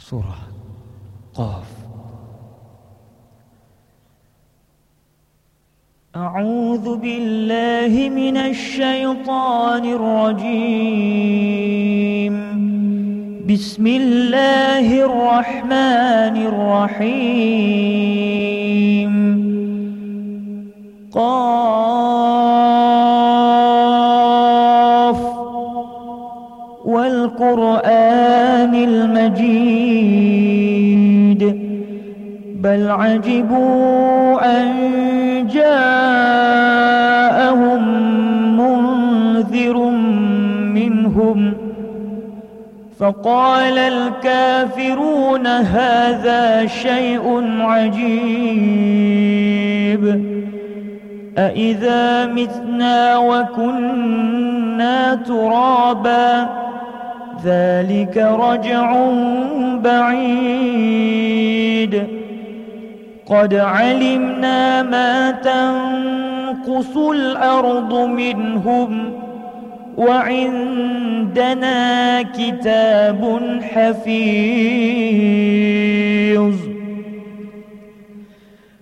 سورة قاف. أعوذ بالله من الشيطان الرجيم. بسم الله الرحمن الرحيم. قاف. والقرآن عجبوا أن جاءهم منذر منهم فقال الكافرون هذا شيء عجيب أإذا متنا وكنا ترابا ذلك رجع بعيد قد علمنا ما تنقص الأرض منهم وعندنا كتاب حفيظ.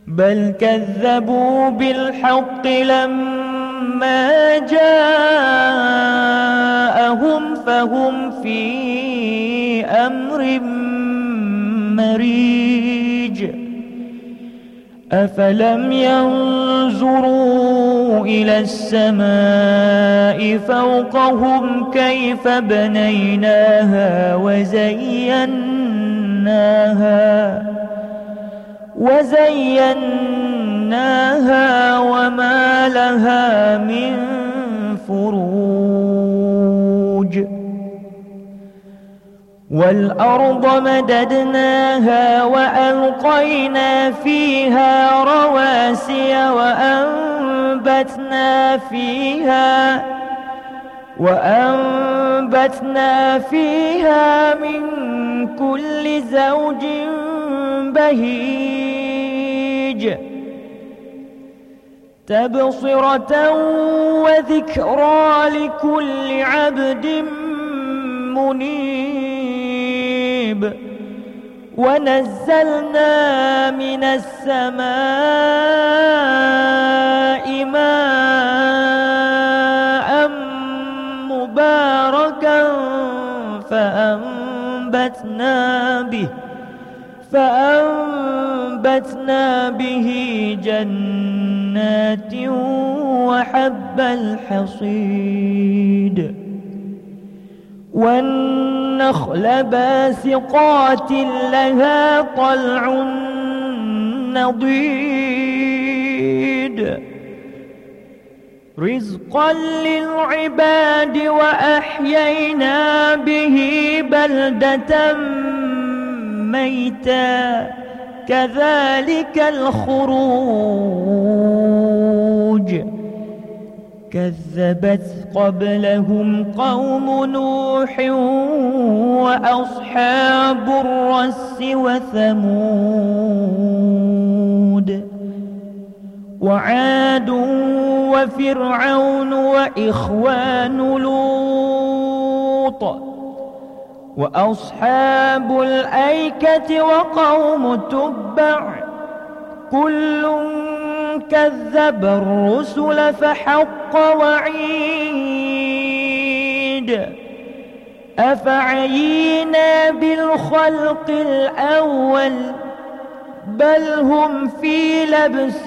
بل كذبوا بالحق لما جاءهم فهم في أمر مريج. أفلم ينظروا إلى السماء فوقهم كيف بنيناها وزيناها وزيناها وما لها من فروج والأرض مددناها وألقينا فيها رواسي وأنبتنا فيها وأنبتنا فيها من كل زوج بهيج تبصرة وذكرى لكل عبد منيب ونزلنا من السماء ماء مباركا فأنبتنا به فأنبتنا به جنات وحب الحصيد. والنخل باسقات لها طلع نضيد. رزقا للعباد وأحيينا به بلدة ميتا. كذلك الخروج. كذبت قبلهم قوم نوح وأصحاب الرس وثمود وعاد وفرعون وإخوان لوط وأصحاب الأيكة وقوم تبع كل كذب الرسل فحق وعيد. أفعينا بالخلق الأول بل هم في لبس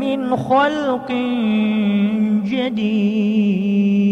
من خلق جديد.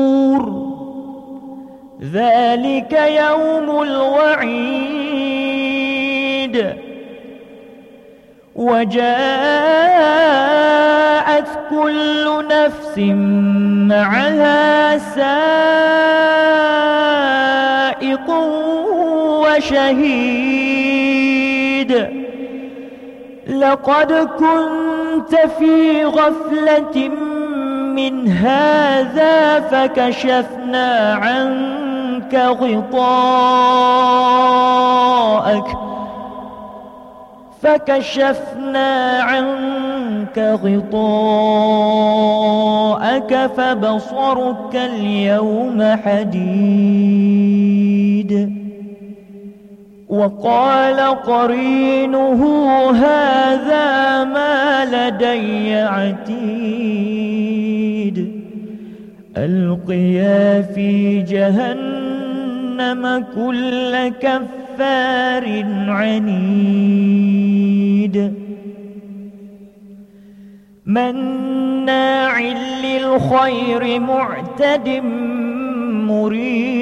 ذلك يوم الوعيد. وجاءت كل نفس معها سائق وشهيد. لقد كنت في غفلة هذا فكشفنا عنك غطاءك فكشفنا عنك غطاءك فبصرك اليوم حديد. وقال قرينه هذا ما لدي عتيد. ألقيا في جهنم كل كفار عنيد. مناع للخير معتد مريب.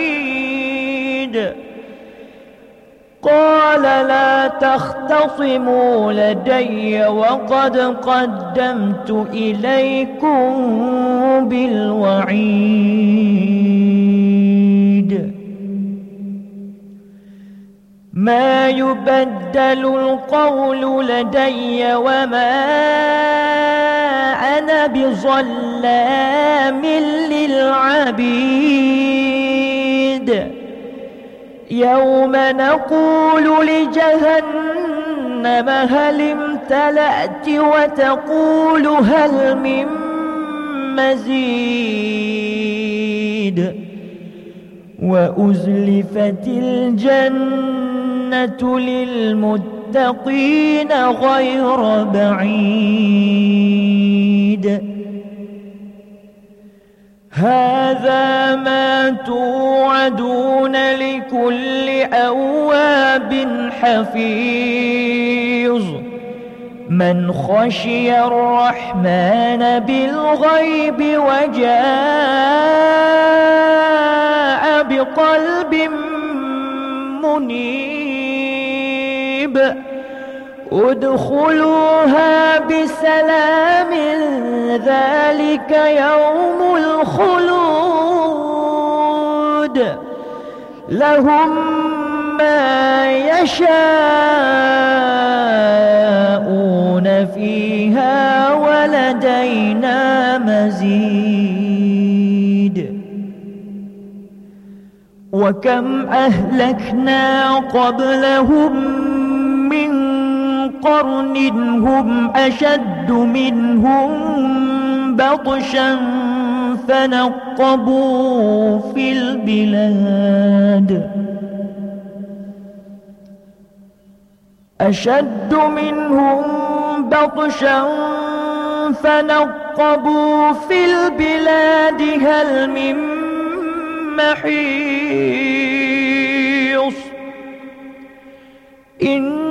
قال لا تختصموا لدي وقد قدمت إليكم بالوعيد. ما يبدل القول لدي وما أنا بظلام للعبيد. يوم نقول لجهنم هل امتلأت وتقول هل من مزيد وأزلفت الجنة للمتقين غير بعيد هذا ما توعدون لكل أواب حفيظ. من خشي الرحمن بالغيب وجاء بقلب منيب. ادخلوها بسلام ذلك يوم الخلود. لهم ما يشاءون فيها ولدينا مزيد. وكم أهلكنا قبلهم قرن هم أشد منهم بطشا فنقبوا في البلاد. أشد منهم بطشا فنقبوا في البلاد. هل من محيص؟ إن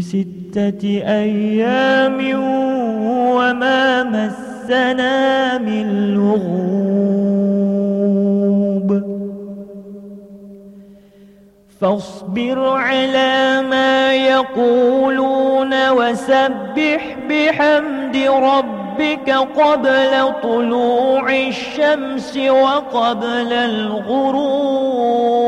ست ستة أيام وما مسنا من لغوب. فاصبر على ما يقولون وسبح بحمد ربك قبل طلوع الشمس وقبل الغروب.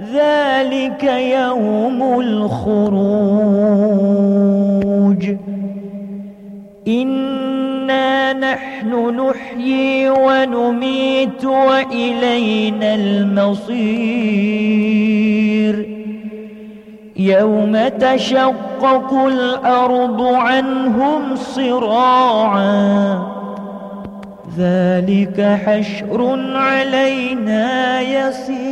ذلك يوم الخروج. إنا نحن نحيي ونميت وإلينا المصير. يوم تشقق الأرض عنهم صراعا. ذلك حشر علينا يسير.